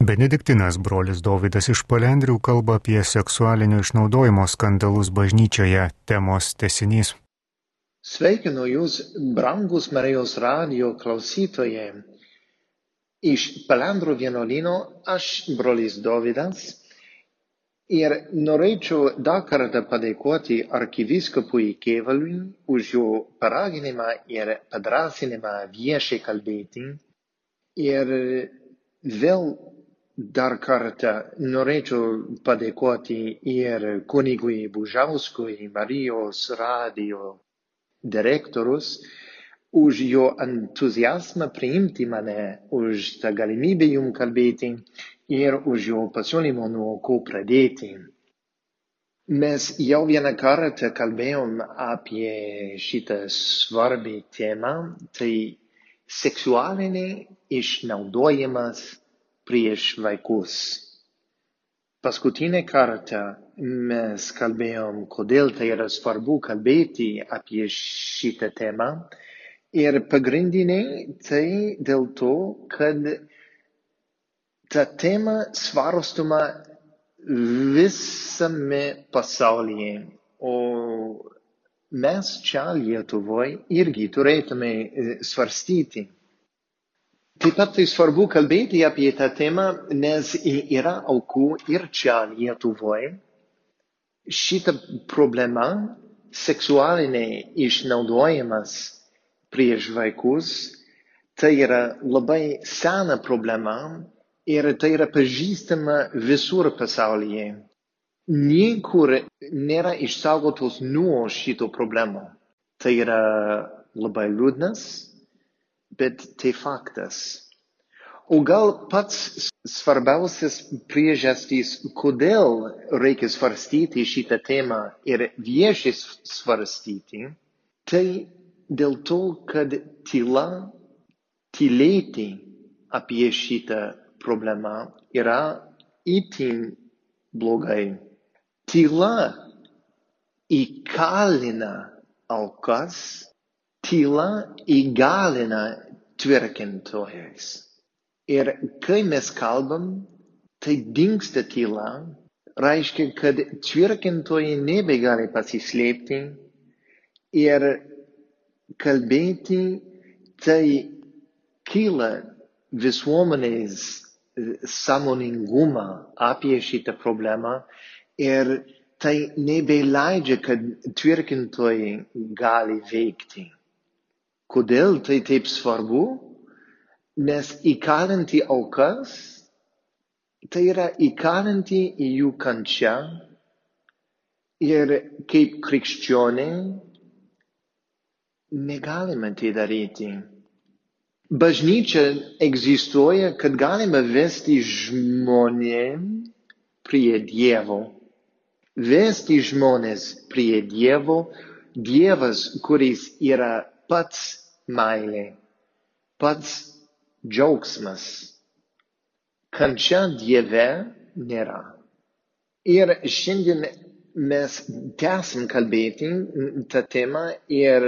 Benediktinas brolis Dovydas iš Palendrių kalba apie seksualinio išnaudojimo skandalus bažnyčioje temos tesinys. Sveikinu Jūs, brangus Marijos radio klausytojai. Iš Palendrų vienuolino aš, brolis Dovydas, ir norėčiau dar kartą padėkoti arkivyskupui Kėvaliui už jo paraginimą ir padrasinimą viešai kalbėti. Ir vėl dar kartą norėčiau padėkoti ir kunigui Bužauskui, Marijos radio direktorius, už jo entuzijazmą priimti mane, už tą galimybę jum kalbėti ir už jo pasiūlymą nuo ko pradėti. Mes jau vieną kartą kalbėjom apie šitą svarbį temą, tai seksualinį išnaudojimas prieš vaikus. Paskutinę kartą mes kalbėjom, kodėl tai yra svarbu kalbėti apie šitą temą. Ir pagrindiniai tai dėl to, kad ta tema svarstoma visame pasaulyje. O mes čia Lietuvoje irgi turėtume svarstyti. Taip pat tai svarbu kalbėti apie tą temą, nes yra aukų ir čia Lietuvoje. Šita problema seksualiniai išnaudojimas prieš vaikus, tai yra labai sena problema ir tai yra pažįstama visur pasaulyje. Niekur nėra išsaugotos nuo šito problemo. Tai yra labai liūdnas bet tai faktas. O gal pats svarbiausias priežastys, kodėl reikia svarstyti šitą temą ir viešai svarstyti, tai dėl to, kad tyla, tylėti apie šitą problemą yra itin blogai. Tyla įkalina aukas tyla įgalina tvirkintojais. Ir kai mes kalbam, tai dinksta tyla, reiškia, kad tvirkintojai nebegali pasislėpti ir kalbėti, tai kyla visuomenės sąmoningumą apie šitą problemą ir tai nebeleidžia, kad tvirkintojai gali veikti. Kodėl tai taip svarbu? Nes įkalinti aukas, tai yra įkalinti į jų kančią ir kaip krikščioniai negalime tai daryti. Bažnyčia egzistuoja, kad galime vesti žmonėm prie Dievo. Vesti žmonės prie Dievo, Dievas, kuris yra pats meilė, pats džiaugsmas. Kančia Dieve nėra. Ir šiandien mes tęsim kalbėti tą temą ir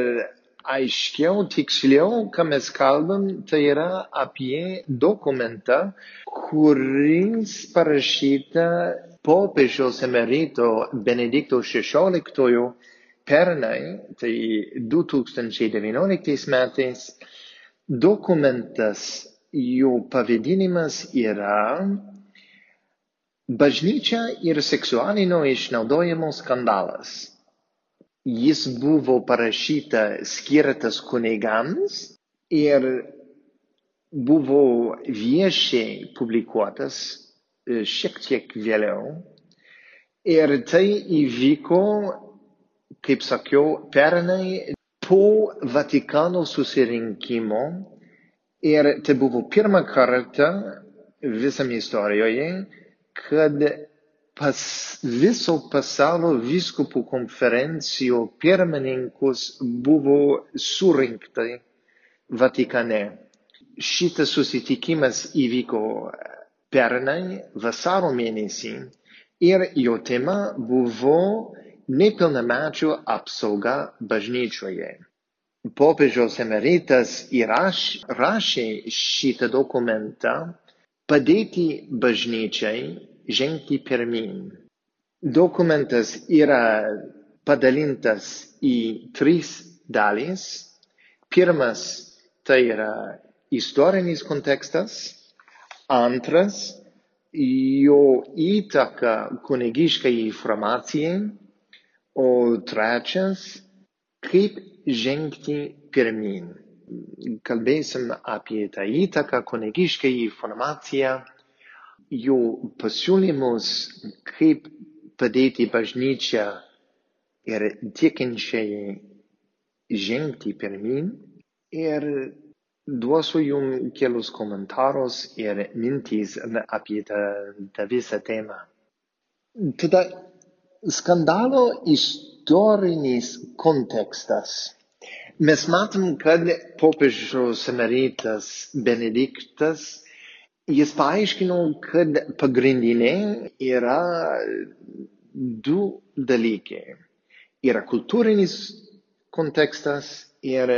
aiškiau, tiksliau, ką mes kalbam, tai yra apie dokumentą, kuris parašyta popiežiaus emerito Benedikto XVI pernai, tai 2019 metais, dokumentas, jo pavadinimas yra Bažnyčia ir seksualinio išnaudojimo skandalas. Jis buvo parašyta skirtas kunigams ir buvo viešiai publikuotas e, šiek tiek vėliau. Ir tai įvyko kaip sakiau, pernai po Vatikano susirinkimo ir tai buvo pirmą kartą visame istorijoje, kad pas viso pasaulio viskupų konferencijų pirmininkus buvo surinktai Vatikane. Šitas susitikimas įvyko pernai vasaro mėnesį ir jo tema buvo nepilnamečių apsauga bažnyčioje. Popiežiaus emeritas įraš, rašė šitą dokumentą padėti bažnyčiai žengti pirmin. Dokumentas yra padalintas į tris dalys. Pirmas tai yra istorinis kontekstas, antras jo įtaka kunigiškai informacijai, o trečias kaip žengti pirmin. Kalbėsim apie tą įtaką kunigiškai informaciją, jų pasiūlymus, kaip padėti bažnyčią ir tikinčiai žengti pirmin ir duosiu jums kelius komentarus ir mintys apie tą, tą visą temą. Tada skandalo istorinis kontekstas. Mes matom, kad popiežiaus emeritas Benediktas, jis paaiškino, kad pagrindiniai yra du dalykai. Yra kultūrinis kontekstas ir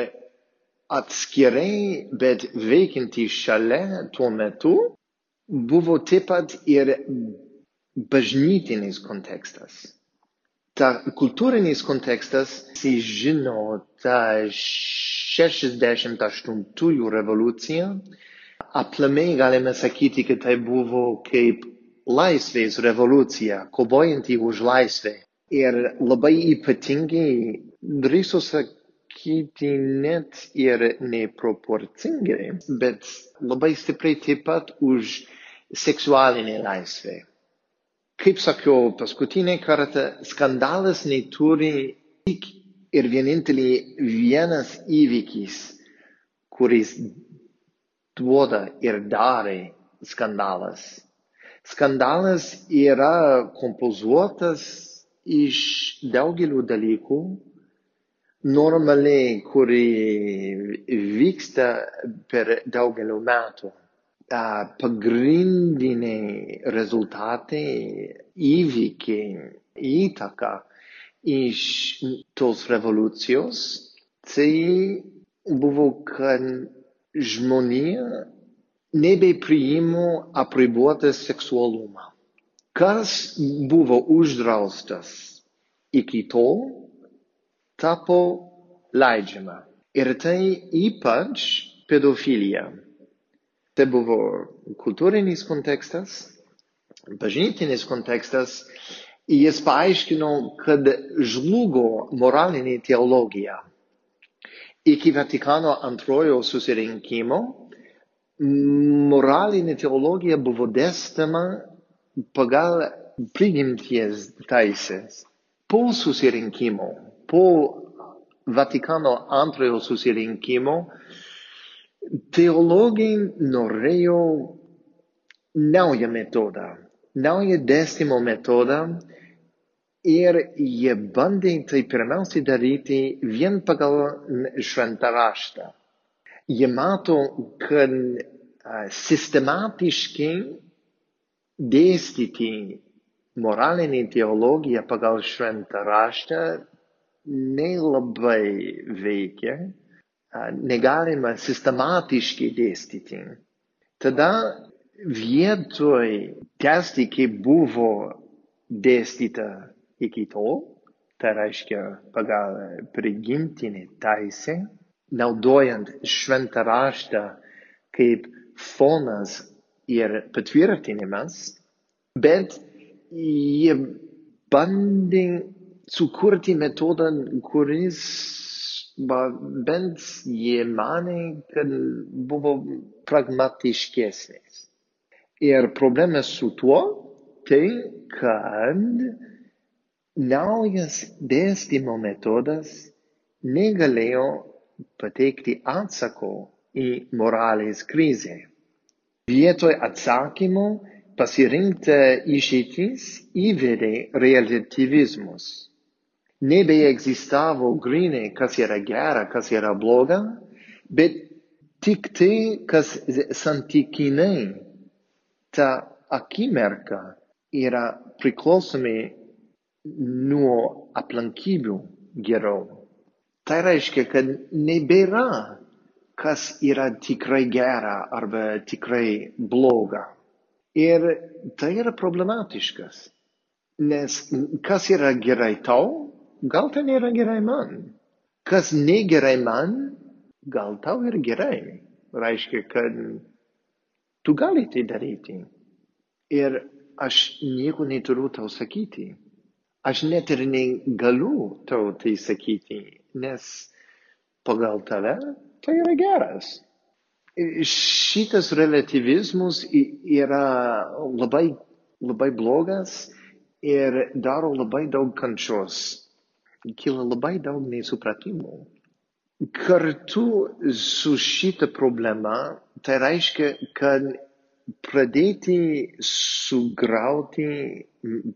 atskirai, bet veikianti šalia tuo metu, buvo taip pat ir bažnytinis kontekstas. Ta kultūrinis kontekstas, jis žino tą 68-ųjų revoliuciją, aplamai galime sakyti, kad tai buvo kaip laisvės revoliucija, kovojanti už laisvę. Ir labai ypatingai drįsiu sakyti, net ir neproporcingai, bet labai stipriai taip pat už seksualinę laisvę. Kaip sakiau, paskutinį kartą skandalas neturi tik ir vienintelį vienas įvykis, kuris duoda ir darė skandalas. Skandalas yra kompozuotas iš daugelio dalykų, normaliai, kuri vyksta per daugelio metų. Pagrindiniai rezultatai, įvykiai, įtaka iš tos revoliucijos, tai buvo, kad žmonija nebepriimo apribotą seksualumą. Kas buvo uždraustas iki tol, tapo leidžiama. Ir tai ypač pedofilija. Tai buvo kultūrinis kontekstas, bažnytinis kontekstas. Jis paaiškino, kad žlugo moralinė teologija. Iki Vatikano antrojo susirinkimo moralinė teologija buvo dėstama pagal prigimties teisės. Po susirinkimo po Vaticano antrojo susirinkimo, teologai norėjo naują metodą, naują dėstymo metodą ir jie bandė tai pirmiausiai daryti vien pagal šventą raštą. Jie mato, kad sistematiškai dėstyti moralinį teologiją pagal šventą raštą nelabai veikia, negalima sistematiškai dėstyti. Tada vietoj tęsti, kaip buvo dėstyta iki tol, tai reiškia pagal prigimtinį teisę, naudojant šventą raštą kaip fonas ir patvirtinimas, bet jie bandė sukurti metodą, kuris bent jie manė, kad buvo pragmatiškesnis. Ir problema su tuo, tai kad naujas dėstymo metodas negalėjo pateikti atsako į moralės krizę. Vietoj atsakymo pasirinkta išeitis įvedė relativizmus nebeegzistavo grinai, kas yra gera, kas yra bloga, bet tik tai, kas santykinai ta akimirka yra priklausomi nuo aplinkybių geriau. Tai reiškia, kad nebėra, kas yra tikrai gera arba tikrai bloga. Ir tai yra problematiškas. Nes kas yra gerai tau, gal tai nėra gerai man. Kas negerai man, gal tau ir gerai. Reiškia, kad tu gali tai daryti. Ir aš nieko neturiu tau sakyti. Aš net ir negaliu tau tai sakyti, nes pagal tave tai yra geras. Šitas relativizmus yra labai, labai blogas ir daro labai daug kančios. Kyla labai daug nesupratimų. Kartu su šita problema tai reiškia, kad pradėti sugrauti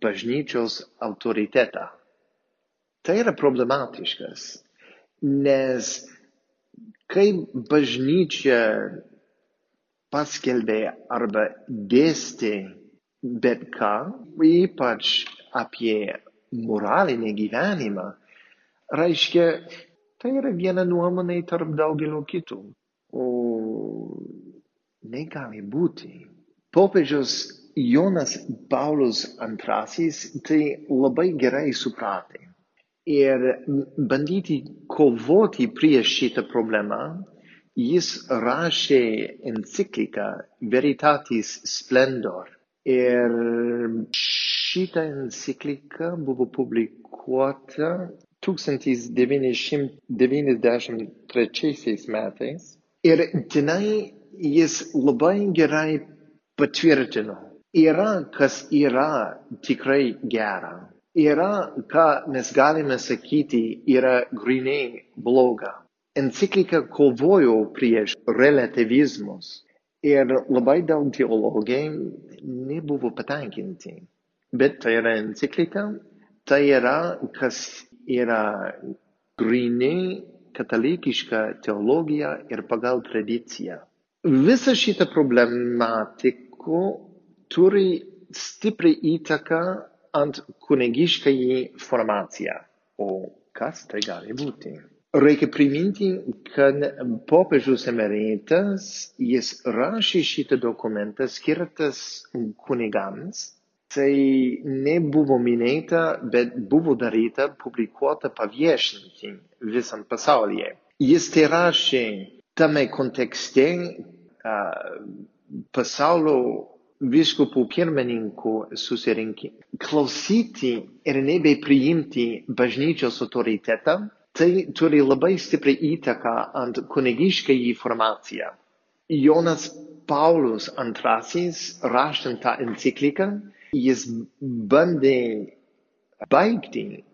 bažnyčios autoritetą. Tai yra problematiškas, nes kai bažnyčia paskelbė arba dėstė bet ką, ypač apie moralinį gyvenimą, reiškia, tai yra viena nuomonė tarp daugelio kitų. O negali būti. Popiežius Jonas Paulius II tai labai gerai supratė. Ir bandyti kovoti prieš šitą problemą, jis rašė encikliką Veritatis Splendor. Ir šita enciklika buvo publikuota 1993 metais. Ir tenai jis labai gerai patvirtino. Yra, kas yra tikrai gera. Yra, ką mes galime sakyti, yra grinai bloga. Enciklika kovojo prieš relativizmus ir labai daug teologai nebuvo patenkinti. Bet tai yra enciklika, tai yra, kas yra grinai katalikiška teologija ir pagal tradiciją. Visa šita problematika turi stiprią įtaką ant kunigiškai formaciją. O kas tai gali būti? Reikia priminti, kad popiežius emeritas, jis rašė šitą dokumentą skirtas kunigams. Tai nebuvo minėta, bet buvo daryta, publikuota, paviešinti visam pasaulyje. Jis tai rašė tame kontekste pasaulio viskupų pirmininkų susirinkimą. Klausyti ir nebepriimti bažnyčios autoritetą, tai turi labai stiprią įtaką ant kunigiškai formaciją. Jonas Paulus II, rašant tą encikliką, jis bandė baigti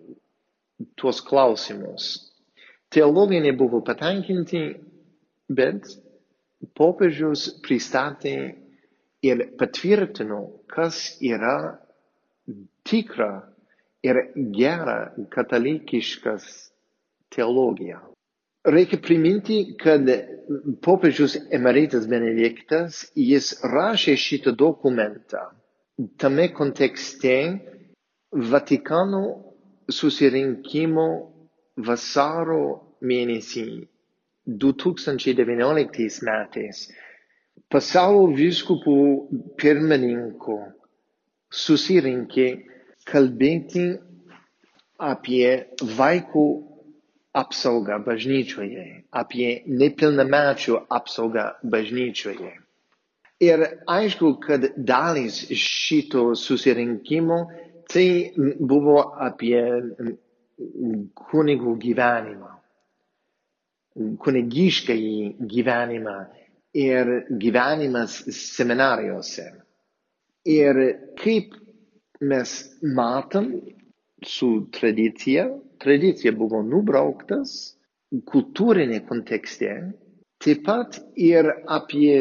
tuos klausimus. Teologai nebuvo patenkinti, bet popiežius pristatė ir patvirtino, kas yra tikra ir gera katalikiškas teologija. Reikia priminti, kad popiežius emeritas Benediktas, jis rašė šitą dokumentą tame kontekste Vatikano susirinkimo vasaro mėnesį 2019 metais pasaulio vyskupų pirmininkų susirinkė kalbėti apie vaikų apsaugą bažnyčioje, apie nepilnamečių apsaugą bažnyčioje. Ir aišku, kad dalis šito susirinkimo tai buvo apie kunigų gyvenimą kunigiškai gyvenimą ir gyvenimas seminarijose. Ir kaip mes matom su tradicija, tradicija buvo nubrauktas kultūrinė kontekste, taip pat ir apie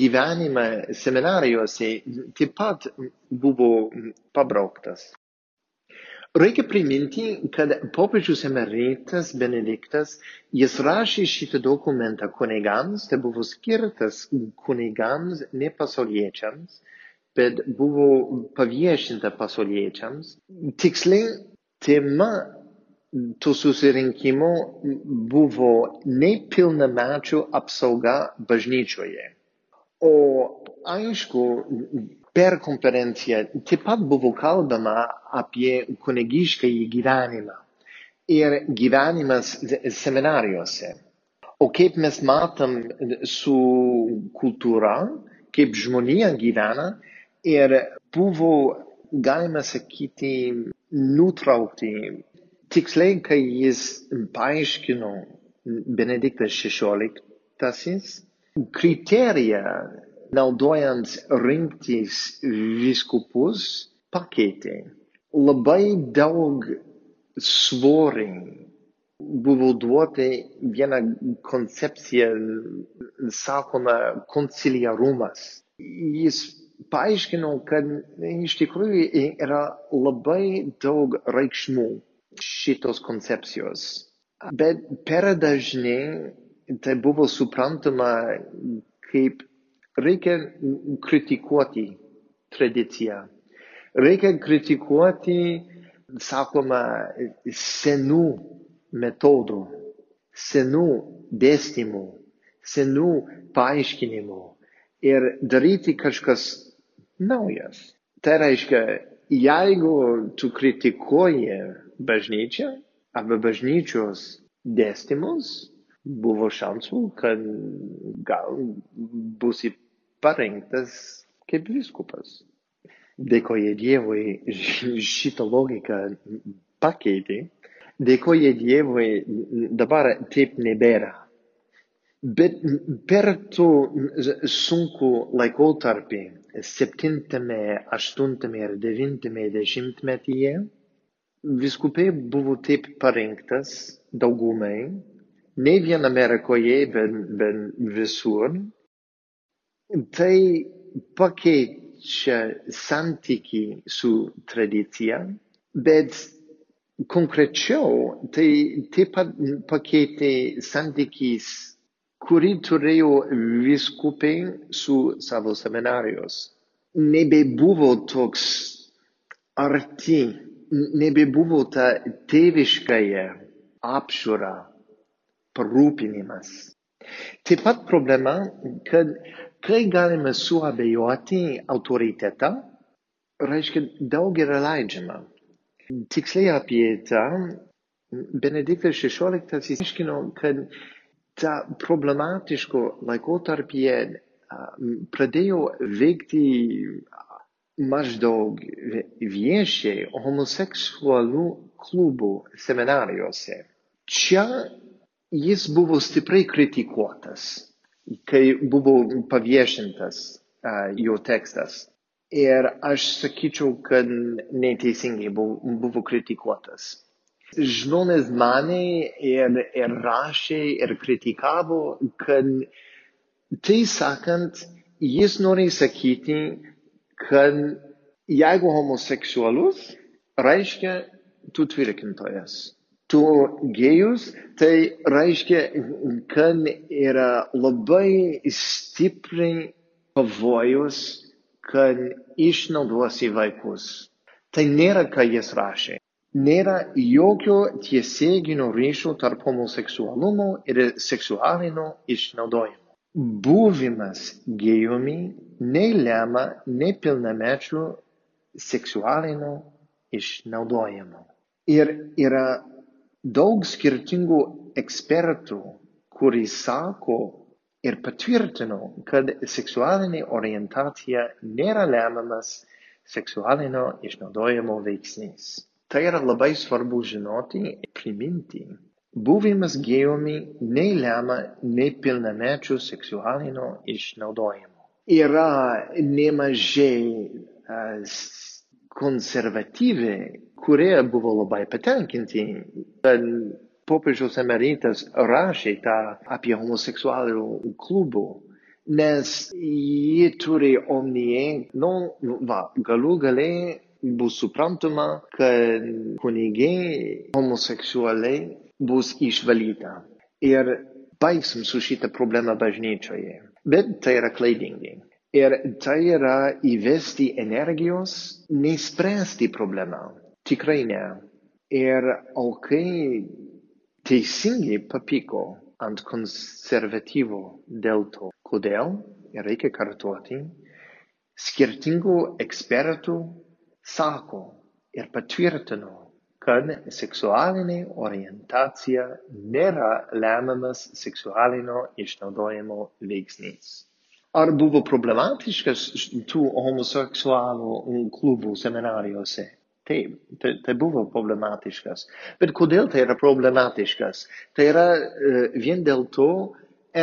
gyvenimą seminarijose taip pat buvo pabrauktas. Reikia priminti, kad popiežius emeritas Benediktas, jis rašė šitą dokumentą kunigams, tai buvo skirtas kunigams, ne pasauliečiams, bet buvo paviešinta pasauliečiams. Tiksliai, tema to susirinkimo buvo nepilnamečių apsauga bažnyčioje. O aišku, per konferenciją taip pat buvo kalbama apie kunigišką gyvenimą ir gyvenimas seminarijose. O kaip mes matom su kultūra, kaip žmonija gyvena ir buvo, galima sakyti, nutraukti. Tiksliai, kai jis paaiškino Benediktas XVI, kriterija naudojant rinktis viskupus pakeitė. Labai daug svorį buvo duoti viena koncepcija, sakoma, konciliarumas. Jis paaiškino, kad iš tikrųjų yra labai daug reikšmų šitos koncepcijos. Bet per dažnai tai buvo suprantama kaip reikia kritikuoti tradiciją. Reikia kritikuoti, sakoma, senų metodų, senų dėstymų, senų paaiškinimų ir daryti kažkas naujas. Tai reiškia, jeigu tu kritikuoji bažnyčią arba bažnyčios dėstymus, buvo šansų, kad gal būsi parinktas kaip viskupas. Dėkoju Dievui šitą logiką pakeitė dėkoja Dievui, dabar taip nebėra. Bet per tų sunku laikotarpį, septintame, aštuntame ir devintame dešimtmetyje, viskupai buvo taip parinktas daugumai, ne vien Amerikoje, bet, bet visur. Tai pakeičia santyki su tradicija, bet konkrečiau, tai taip pat pakeitė santykis, kurį turėjo viskupai su savo seminarijos. Nebebuvo toks arti, nebebuvo ta tėviškąją apžiūra, parūpinimas. Taip pat problema, kad kai galime suabejoti autoritetą, reiškia daug yra leidžiama. Tiksliai apie tą Benediktas XVI įsiaiškino, kad tą problematiško laikotarpyje pradėjo veikti maždaug viešiai homoseksualų klubų seminarijose. Čia jis buvo stipriai kritikuotas, kai buvo paviešintas jo tekstas. Ir aš sakyčiau, kad neteisingai buvo, buvo kritikuotas. Žmonės mane ir, ir rašė ir kritikavo, kad tai sakant, jis nori sakyti, kad jeigu homoseksualus, reiškia tu tvirkintojas. Tu gėjus, tai reiškia, kad yra labai stipriai pavojus kad išnaudosi vaikus. Tai nėra, ką jis rašė. Nėra jokio tiesioginio ryšio tarp homoseksualumo ir seksualinio išnaudojimo. Buvimas gėjumi nelemia nepilnamečių seksualinio išnaudojimo. Ir yra daug skirtingų ekspertų, kuris sako, ir patvirtino, kad seksualinė orientacija nėra lemiamas seksualinio išnaudojimo veiksnys. Tai yra labai svarbu žinoti ir priminti. Buvimas gėjumi nelemia nepilnamečių seksualinio išnaudojimo. Yra nemažai konservatyviai, kurie buvo labai patenkinti, kad popiežiaus emeritas rašė tą apie homoseksualių klubų, nes jie turi omnyje, nu, va, galų galiai bus suprantama, kad kunigiai homoseksualiai bus išvalyta. Ir baigsim su šitą problemą bažnyčioje. Bet tai yra klaidingai. Ir tai yra įvesti energijos, neįspręsti problemą. Tikrai ne. Ir o kai teisingai papyko ant konservatyvo dėl to. Kodėl? Reikia kartuoti, skirtingų ekspertų sako ir patvirtino, kad seksualinė orientacija nėra lemiamas seksualinio išnaudojimo veiksnys. Ar buvo problematiškas tų homoseksualų klubų seminarijose? Taip, tai, tai buvo problematiškas. Bet kodėl tai yra problematiškas? Tai yra uh, vien dėl to,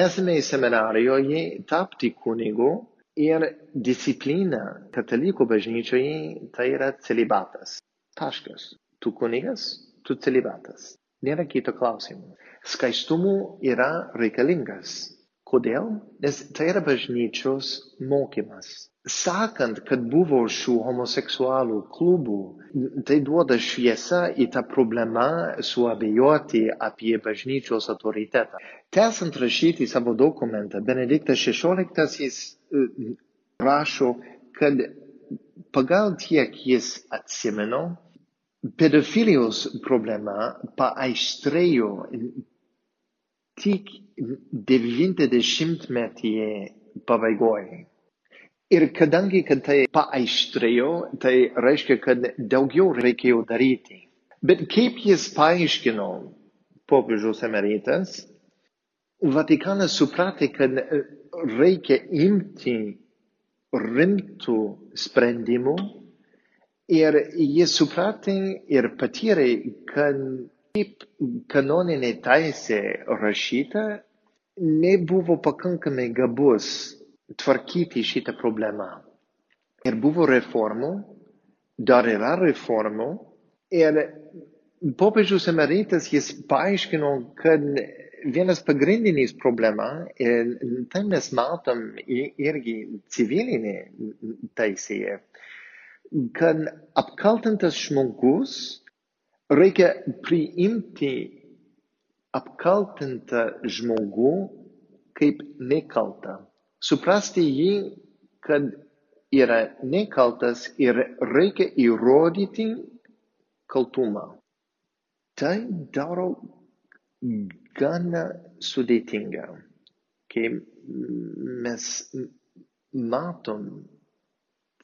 esame seminarijoje tapti kunigu ir disciplina katalikų bažnyčioje tai yra celibatas. Taškas. Tu kunigas, tu celibatas. Nėra kito klausimo. Skaistumu yra reikalingas. Kodėl? Nes tai yra bažnyčios mokymas. Sakant, kad buvo šių homoseksualų klubų, tai duoda šviesą į tą problemą suabejoti apie bažnyčios autoritetą. Tęsant rašyti savo dokumentą, Benediktas XVI e, rašo, kad pagal tiek jis atsimeno, pedofilijos problema paaištrėjo tik devyniasdešimtmetyje pabaigoje. Ir kadangi, kad tai paaištrėjo, tai reiškia, kad daugiau reikėjo daryti. Bet kaip jis paaiškino, popiežiaus emeritas, Vatikanas supratė, kad reikia imti rimtų sprendimų ir jis supratė ir patyrė, kad kaip kanoninė teisė rašyta, nebuvo pakankamai gabus tvarkyti šitą problemą. Ir buvo reformų, dar yra reformų. Ir popiežius emeritas jis paaiškino, kad vienas pagrindinis problema, ir tai mes matom irgi civilinė teisėje, kad apkaltintas žmogus reikia priimti apkaltintą žmogų kaip nekaltą. Suprasti jį, kad yra nekaltas ir reikia įrodyti kaltumą. Tai daro gana sudėtinga, kai mes matom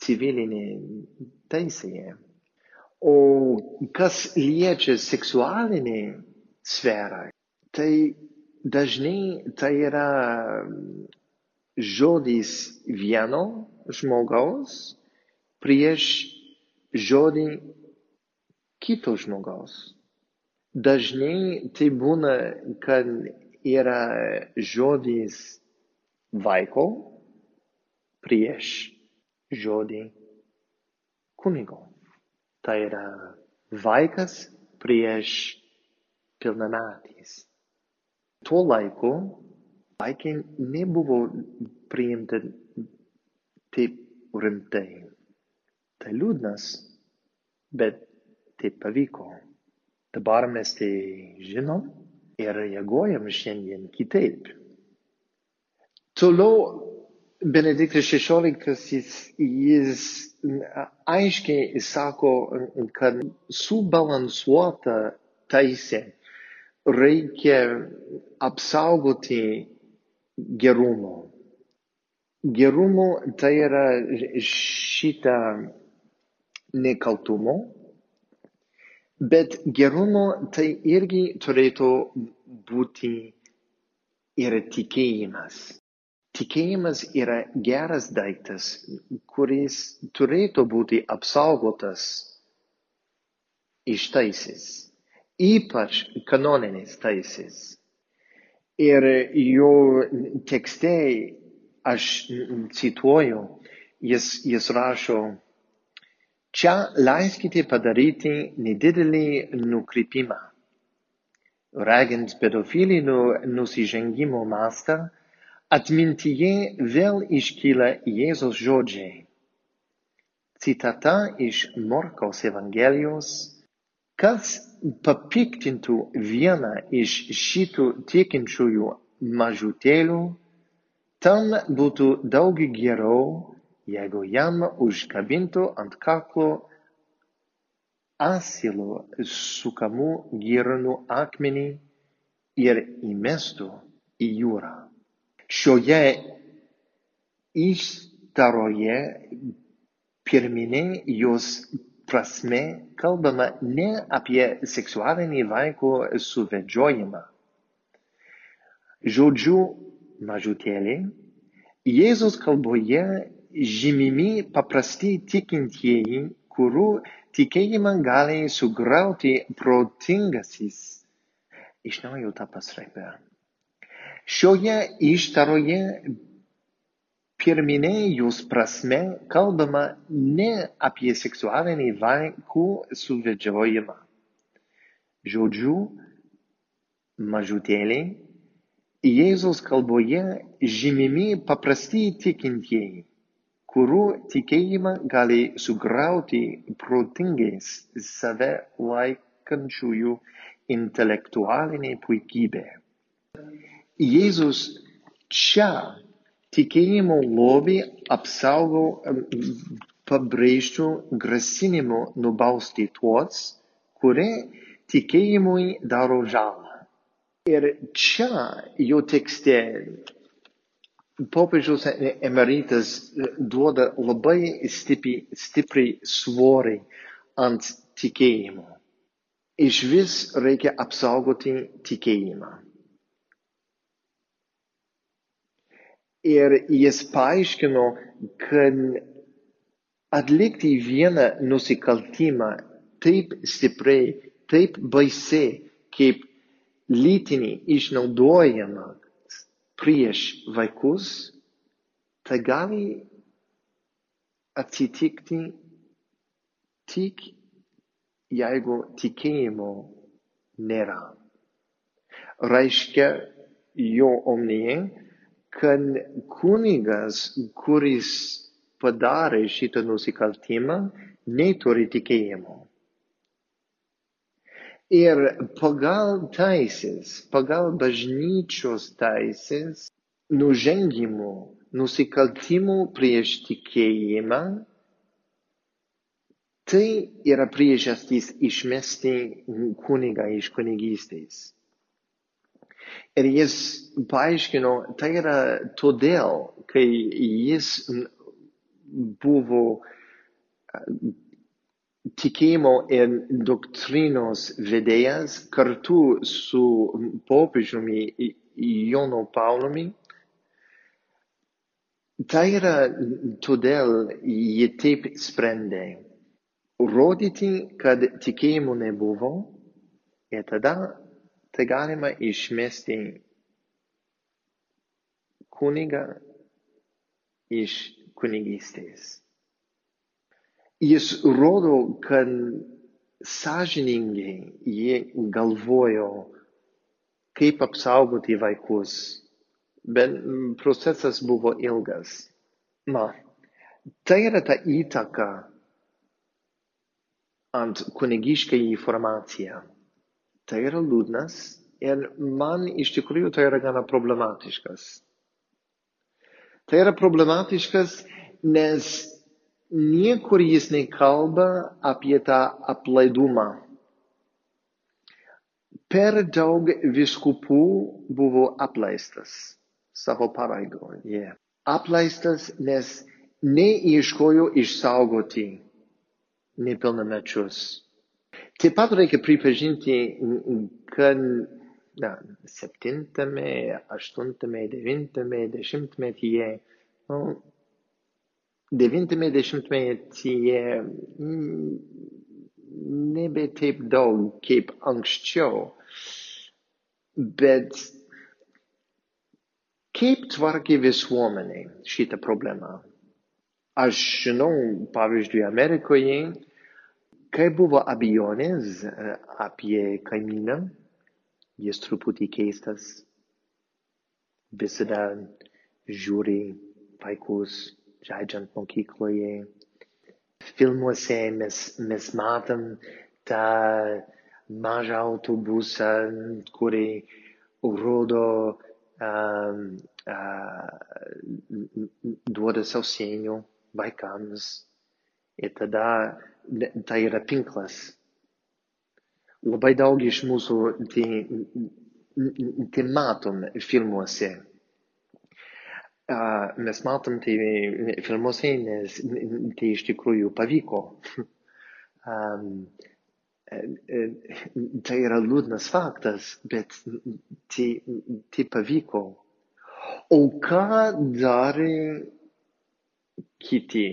civilinė teisėje O kas liečia seksualinį sferą, tai dažnai tai yra žodis vieno žmogaus prieš žodį kito žmogaus. Dažnai tai būna, kad yra žodis vaiko prieš žodį kunigo. Tai yra vaikas prieš pilnametys. Tuo laiku vaikai nebuvo priimti taip rimtai. Tai liūdnas, bet taip pavyko. Dabar mes tai žinom ir reaguojam šiandien kitaip. Toliau Benediktas XVI jis, aiškiai sako, kad subalansuota teisė reikia apsaugoti gerumo. Gerumo tai yra šitą nekaltumo, bet gerumo tai irgi turėtų būti ir tikėjimas tikėjimas yra geras daiktas, kuris turėtų būti apsaugotas iš teisės, ypač kanoninės teisės. Ir jo tekste aš cituoju, jis, jis rašo, čia leiskite padaryti nedidelį nukrypimą. Ragint pedofilinių nusižengimų mastą, Atmintyje vėl iškyla Jėzaus žodžiai. Citata iš Morkaus Evangelijos, kas papiktintų vieną iš šitų tikinčiųjų mažutėlių, tam būtų daug geriau, jeigu jam užkabintų ant kaklo asilo sukamų girnų akmenį ir įmestų į jūrą šioje ištaroje pirminė jos prasme kalbama ne apie seksualinį vaiko suvedžiojimą. Žodžiu mažutėlė, Jėzus kalboje žymimi paprasti tikintieji, kurių tikėjimą gali sugriauti protingasis. Iš naujo tą pasraipę. Šioje ištaroje pirminė jos prasme kalbama ne apie seksualinį vaikų suvedžiojimą. Žodžiu, mažutėliai, Jėzaus kalboje žymimi paprasti tikintieji, kurių tikėjimą gali sugriauti protingais save laikančiųjų intelektualinė puikybė. Jėzus čia tikėjimo lobį apsaugo pabrėžtų grasinimu nubausti tuos, kurie tikėjimui daro žalą. Ir čia jo tekste popiežiaus emeritas duoda labai stipri, stipri svorį ant tikėjimo. Iš vis reikia apsaugoti tikėjimą. Ir jis paaiškino, kad atlikti vieną nusikaltimą taip stipriai, taip baisiai, kaip lytinį išnaudojimą prieš vaikus, tai gali atsitikti tik jeigu tikėjimo nėra. Reiškia jo omnyje, kad kunigas, kuris padarė šitą nusikaltimą, neturi tikėjimo. Ir pagal teisės, pagal bažnyčios teisės, nužengimų, nusikaltimų prieš tikėjimą, tai yra priežastys išmesti kunigą iš kunigystės. Ir jis paaiškino, tai yra todėl, kai jis buvo tikėjimo ir doktrinos vedėjas kartu su popiežiumi Jonu Paulumi. Tai yra todėl jie taip sprendė. Rodyti, kad tikėjimo nebuvo ir tada tai galima išmesti kunigą iš kunigystės. Jis rodo, kad sąžiningai jie galvojo, kaip apsaugoti vaikus, bet procesas buvo ilgas. Na, tai yra ta įtaka ant kunigiškai informaciją. Tai yra liūdnas ir man iš tikrųjų tai yra gana problematiškas. Tai yra problematiškas, nes niekur jis nekalba apie tą aplaidumą. Per daug viskupų buvo apleistas savo pareigoje. Yeah. Apleistas, nes neieškojo išsaugoti nepilnamečius. Taip pat reikia pripažinti, kad na, septintame, aštuntame, devintame dešimtmetyje, nu, devintame dešimtmetyje nebe taip daug kaip anksčiau, bet kaip tvarkė visuomenė šitą problemą? Aš žinau, pavyzdžiui, Amerikoje, kai buvo abejonės apie kaimyną, jis truputį keistas, visada žiūri vaikus žaidžiant mokykloje. Filmuose mes, mes matom tą mažą autobusą, kurį rodo um, uh, duoda sausainių vaikams. Ir tada tai yra tinklas. Labai daug iš mūsų tai, tai matom filmuose. Mes matom tai filmuose, nes tai iš tikrųjų pavyko. um, tai yra liūdnas faktas, bet tai, tai pavyko. O ką darė kiti?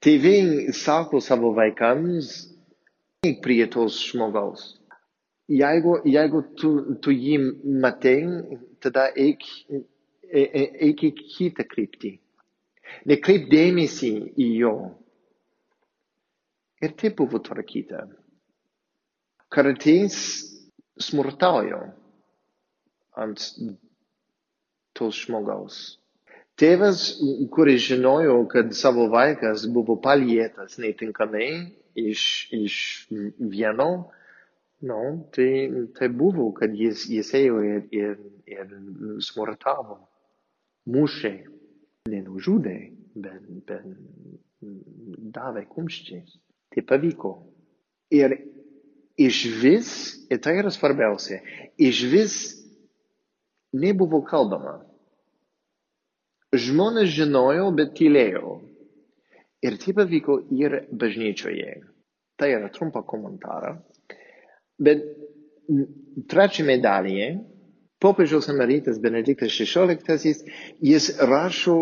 Tėvai sako savo vaikams, eik prie tos žmogaus. Jeigu, jeigu tu, tu jį matai, tada eik eik į kitą kryptį. Nekreip dėmesį į jo. Ir tai buvo tvarkyta. Kartais smurtaujo ant tos žmogaus. Tėvas, kuris žinojo, kad savo vaikas buvo palietas netinkamai iš, iš vieno, no, tai, tai buvo, kad jis, jis ėjo ir, ir, ir smurtavo mušė, nenužudė, bet, bet davė kumščiais. Tai pavyko. Ir iš vis, ir tai yra svarbiausia, iš vis nebuvo kalbama. Žmonės žinojo, bet tylėjo. Ir tai pavyko ir bažnyčioje. Tai yra trumpa komentarą. Bet trečiame dalyje popiežiaus emeritas Benediktas XVI, jis rašo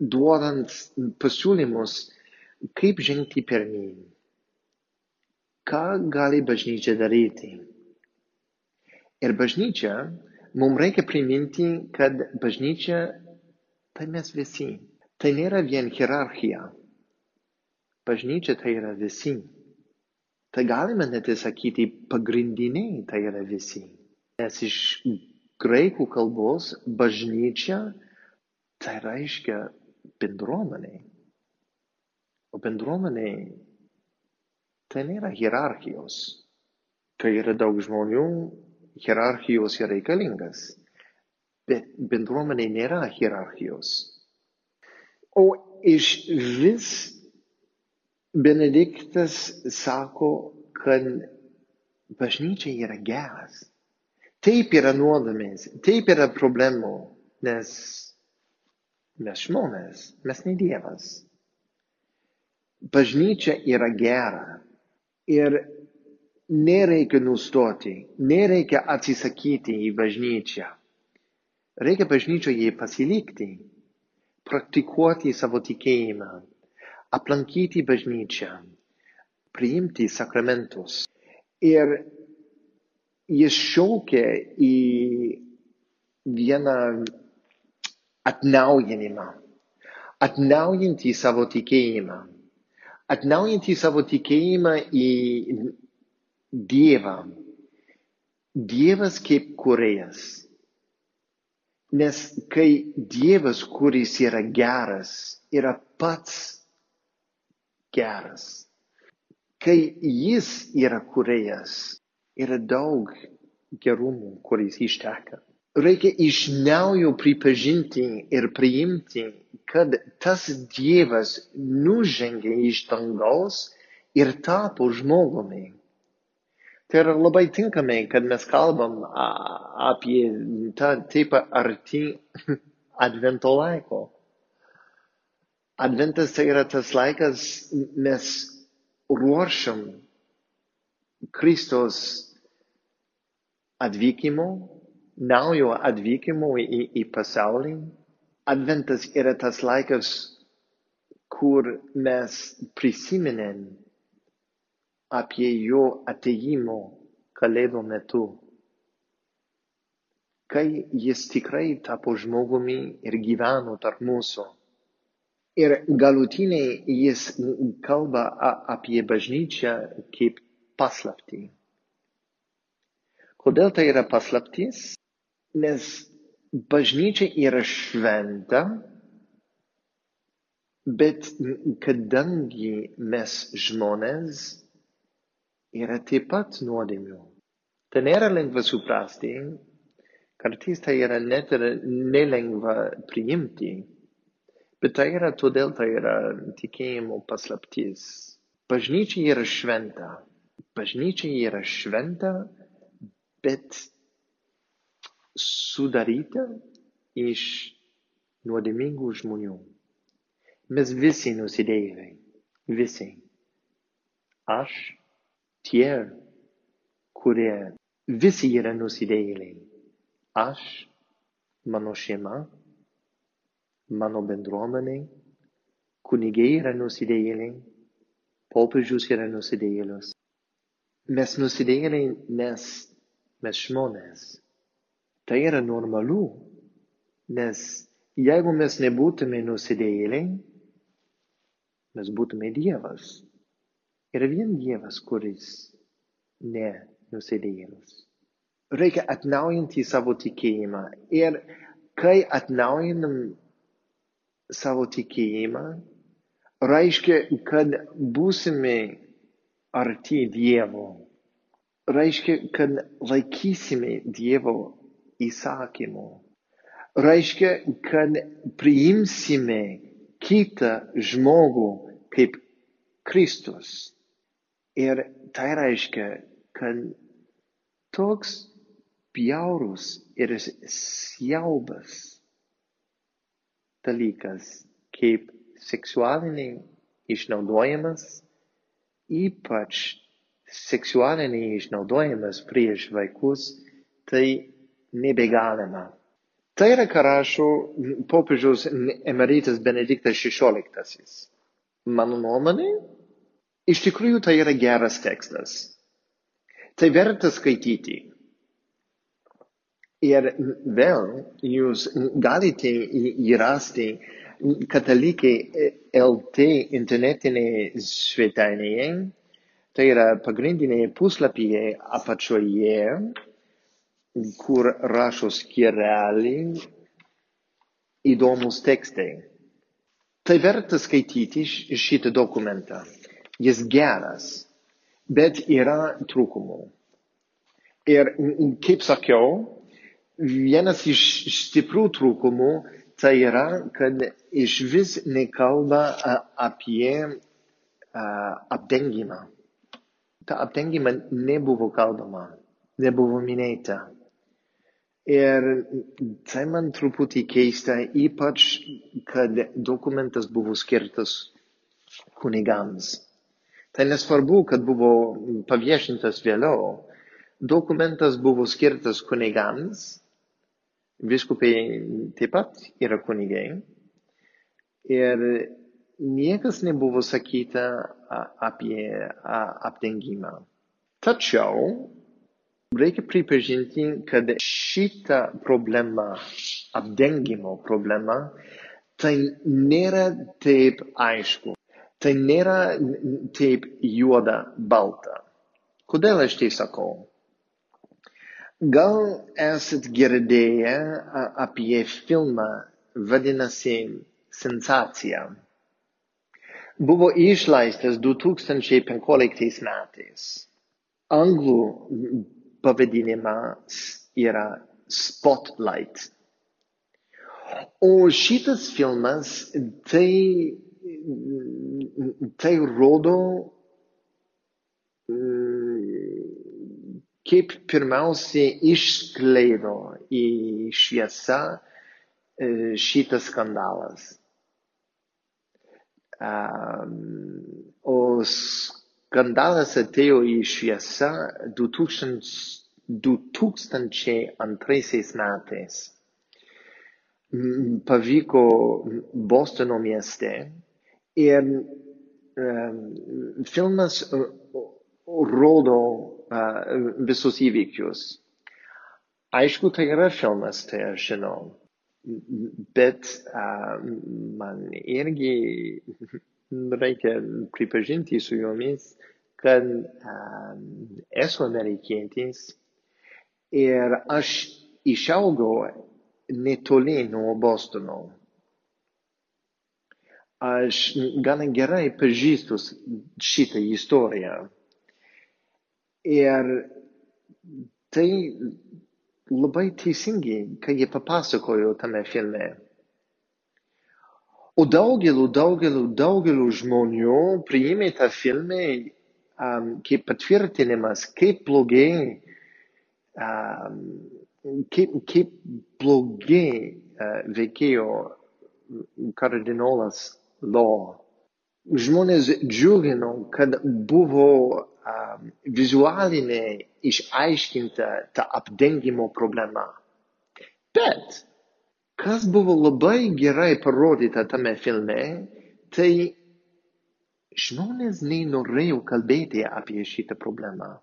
duodant pasiūlymus, kaip žengti pirmyn. Ką gali bažnyčia daryti? Ir bažnyčia, mums reikia priminti, kad bažnyčia tai mes visi. Tai nėra vien hierarchija. Bažnyčia tai yra visi. Tai galime net sakyti, pagrindiniai tai yra visi. Nes iš graikų kalbos bažnyčia tai reiškia bendruomenė. O bendruomenė tai nėra hierarchijos. Kai yra daug žmonių, hierarchijos yra reikalingas. Bet bendruomenė nėra hierarchijos. O iš vis Benediktas sako, kad bažnyčia yra geras. Taip yra nuodėmės, taip yra problemų, nes mes žmonės, mes ne Dievas. Bažnyčia yra gera ir nereikia nustoti, nereikia atsisakyti į bažnyčią. Reikia bažnyčioje pasilikti, praktikuoti savo tikėjimą, aplankyti bažnyčią, priimti sakramentus. Ir jis šaukia į vieną atnaujinimą, atnaujinti savo tikėjimą, atnaujinti savo tikėjimą į Dievą. Dievas kaip kurėjas. Nes kai Dievas, kuris yra geras, yra pats geras, kai jis yra kurėjas, yra daug gerumų, kuris išteka. Reikia iš naujo pripažinti ir priimti, kad tas Dievas nužengė iš dangaus ir tapo žmogumi. Tai yra labai tinkamai, kad mes kalbam apie tą taip arti advento laiko. Adventas tai yra tas laikas, mes ruošiam Kristos atvykimo, naujo atvykimo į, į pasaulį. Adventas yra tas laikas, kur mes prisiminėm apie jo ateimo kalėdų metu. Kai jis tikrai tapo žmogumi ir gyveno tarp mūsų. Ir galutiniai jis kalba apie bažnyčią kaip paslaptį. Kodėl tai yra paslaptis? Nes bažnyčia yra šventa, bet kadangi mes žmonės yra taip pat nuodėmių. Tai nėra lengva suprasti, kartais tai yra net ir nelengva priimti, bet tai yra todėl tai yra tikėjimo paslaptis. Bažnyčia yra šventa. Bažnyčia yra šventa, bet sudaryta iš nuodėmingų žmonių. Mes visi nusidėjėliai. Visi. Aš, tie, kurie visi yra nusidėjėliai. Aš, mano šeima, mano bendruomenė, kunigai yra nusidėjėliai, popiežius yra nusidėjėlius. Mes nusidėjėliai, nes mes žmonės. Tai yra normalu, nes jeigu mes nebūtume nusidėjėliai, mes būtume Dievas. Yra vien Dievas, kuris ne nusidėjėlis. Reikia atnaujinti savo tikėjimą. Ir kai atnaujinam savo tikėjimą, reiškia, kad būsime arti Dievo. Reiškia, kad laikysime Dievo įsakymų. Reiškia, kad priimsime kitą žmogų kaip Kristus. Ir tai reiškia, kad toks bjaurus ir siaubas dalykas kaip seksualiniai išnaudojimas, ypač seksualiniai išnaudojimas prieš vaikus, tai nebegalima. Tai yra, ką rašo popiežiaus emeritas Benediktas XVI. Mano nuomonė, iš tikrųjų tai yra geras tekstas. Tai verta skaityti. Ir vėl jūs galite įrasti katalikai LT internetinėje svetainėje, tai yra pagrindinėje puslapyje apačioje, kur rašo skirelį įdomus tekstai. Tai verta skaityti šitą dokumentą. Jis geras, bet yra trūkumų. Ir kaip sakiau, vienas iš stiprių trūkumų tai yra, kad iš vis nekalba apie apdengimą. Ta apdengimą nebuvo kalbama, nebuvo minėta. Ir tai man truputį keista, ypač, kad dokumentas buvo skirtas kunigams. Tai nesvarbu, kad buvo paviešintas vėliau. Dokumentas buvo skirtas kunigams, viskupai taip pat yra kunigai. Ir niekas nebuvo sakyta apie apdengimą. Tačiau reikia pripažinti, kad šita problema, apdengimo problema, tai nėra taip aišku. Tai nėra taip juoda balta. Kodėl aš tai sakau? Gal esat girdėję apie filmą vadinasi Sensacija. Buvo išleistas 2015 metais. Anglų pavadinimas yra Spotlight. O šitas filmas tai, tai rodo, kaip pirmiausiai išskleido į šviesą šitas skandalas. O Skandalas atėjo į šviesą 2002 metais. Pavyko Bostono mieste ir filmas rodo visus įvykius. Aišku, tai yra filmas, tai aš žinau. Bet man irgi reikia pripažinti su jomis, kad um, esu amerikietis ir aš išaugau netoli nuo Bostono. Aš gana gerai pažįstu šitą istoriją. Ir tai labai teisingai, kai jie papasakojo tame filme. O daugeliu, daugeliu, daugeliu žmonių priėmė tą filmą um, kaip patvirtinimas, kaip blogai, um, kaip, kaip blogai uh, veikėjo kardinolas Law. Žmonės džiugino, kad buvo um, vizualinė išaiškinta ta apdengimo problema. Bet, kas buvo labai gerai parodyta tame filme, tai žmonės nenorėjo kalbėti apie šitą problemą.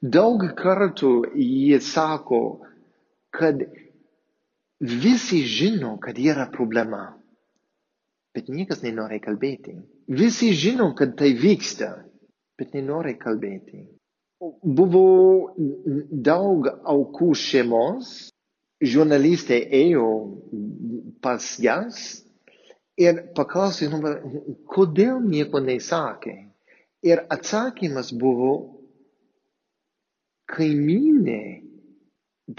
Daug kartų jie sako, kad visi žino, kad yra problema, bet niekas nenori kalbėti. Visi žino, kad tai vyksta, bet nenori kalbėti. Buvo daug aukų šeimos, žurnalistė ėjo pas jas ir paklausė, kodėl nieko nesakė. Ir atsakymas buvo, kaimynė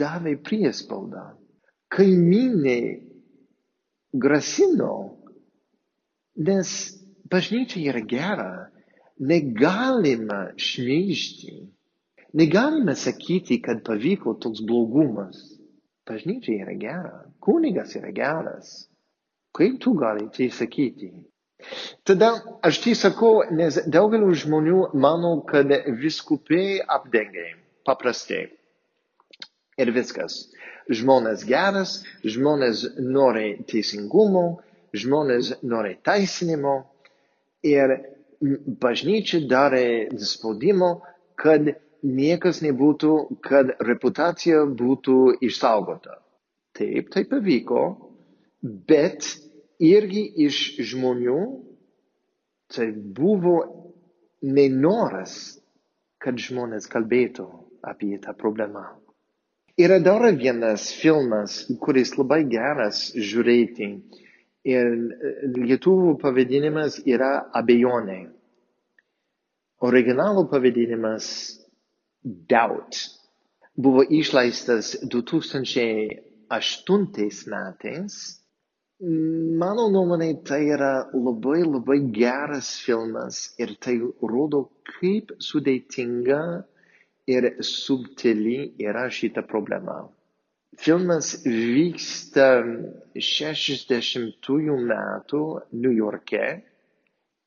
davė priespaudą. Kaimynė grasino, nes bažnyčia yra gera, negalima šmeižti. Negalime sakyti, kad pavyko toks blogumas. Bažnyčia yra gera, kunigas yra geras. Kaip tu gali tai sakyti? Tada aš tai sakau, nes daugeliu žmonių mano, kad viskupiai apdengia paprastai. Ir viskas. Žmonės geras, žmonės nori teisingumo, žmonės nori teisinimo ir bažnyčia darė spaudimo, kad niekas nebūtų, kad reputacija būtų išsaugota. Taip, tai pavyko, bet irgi iš žmonių tai buvo nenoras, kad žmonės kalbėtų apie tą problemą. Yra dar vienas filmas, kuris labai geras žiūrėti ir lietuvių pavadinimas yra abejonė. Originalų pavadinimas Doubt buvo išleistas 2008 metais. Mano nuomonė tai yra labai labai geras filmas ir tai rodo, kaip sudėtinga ir subtili yra šita problema. Filmas vyksta 60-ųjų metų New York'e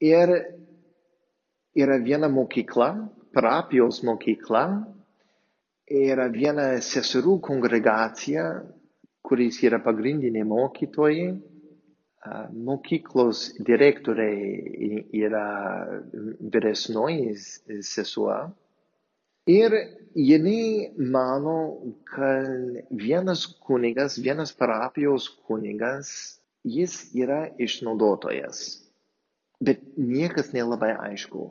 ir yra viena mokykla, parapijos mokykla, yra viena seserų kongregacija, kuris yra pagrindinė mokytojai, mokyklos direktoriai yra vyresnoji sesuo. Ir jinai mano, kad vienas kunigas, vienas parapijos kunigas, jis yra išnaudotojas. Bet niekas nelabai aišku.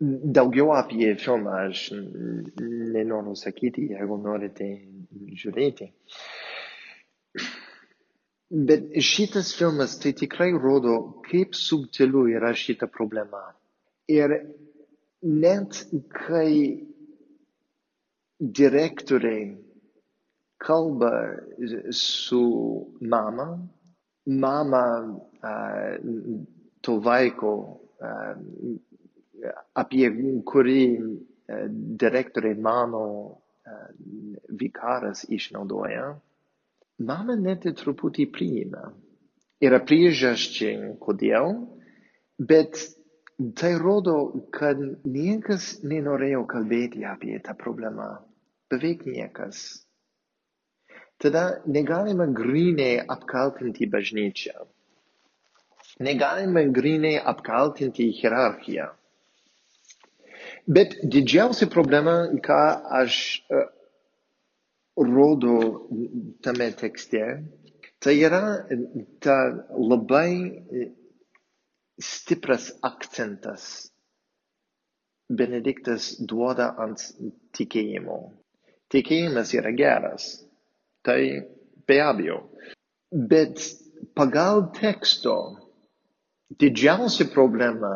Daugiau apie filmą aš nenoriu sakyti, jeigu norite žiūrėti. Bet šitas filmas tai tikrai rodo, kaip subtilu yra šita problema. Ir net kai direktoriai kalba su mama, mama uh, to vaiko uh, apie kurį uh, direktoriai mano uh, vikaras išnaudoja, mama net truputį priima. Yra priežasčiai, kodėl, bet tai rodo, kad niekas nenorėjo kalbėti apie tą problemą beveik niekas. Tada negalime grinai apkaltinti bažnyčią. Negalime grinai apkaltinti hierarchiją. Bet didžiausia problema, ką aš uh, rodo tame tekste, tai yra ta labai stipras akcentas Benediktas duoda ant tikėjimo tikėjimas yra geras. Tai be abejo. Bet pagal teksto didžiausia problema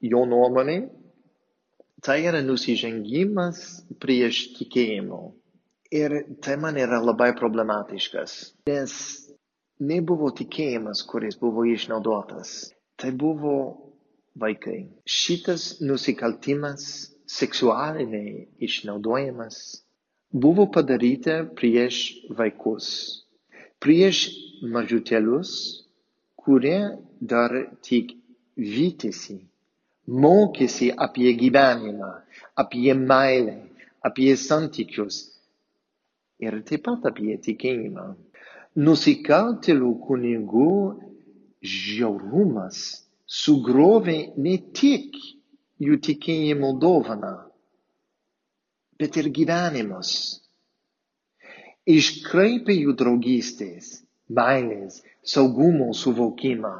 jo nuomonė tai yra nusižengimas prieš tikėjimo. Ir tai man yra labai problematiškas, nes nebuvo tikėjimas, kuris buvo išnaudotas. Tai buvo vaikai. Šitas nusikaltimas, seksualiniai išnaudojimas buvo padaryta prieš vaikus, prieš mažutėlius, kurie dar tik vytėsi, mokėsi apie gyvenimą, apie meilę, apie santykius ir taip pat apie tikėjimą. Nusikaltėlių kunigų žiaurumas sugrovė ne tik jų tikėjimo dovaną, bet ir gyvenimus. Iškraipė jų draugystės, meilės, saugumo suvokimą.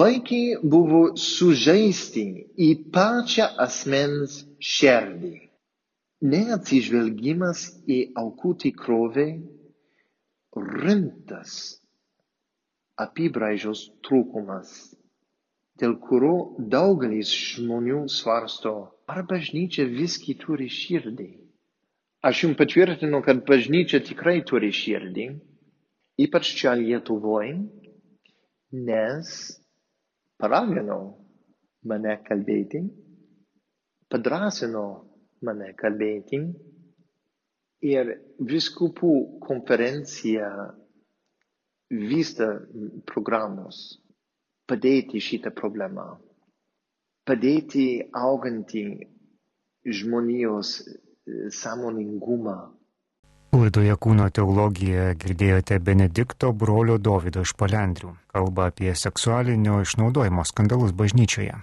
Vaikai buvo sužaisti į pačią asmens širdį. Neatsižvelgimas į aukų tikrovę rimtas apibraižos trūkumas dėl kurio daugelis žmonių svarsto, ar bažnyčia visgi turi širdį. Aš jums patvirtinu, kad bažnyčia tikrai turi širdį, ypač čia Lietuvoje, nes paragino mane kalbėti, padrasino mane kalbėti ir viskupų konferencija vysta programos padėti šitą problemą, padėti augantį žmonijos e, sąmoningumą. Laidoje kūno teologija girdėjote Benedikto brolio Dovido iš Palendrių, kalba apie seksualinio išnaudojimo skandalus bažnyčioje.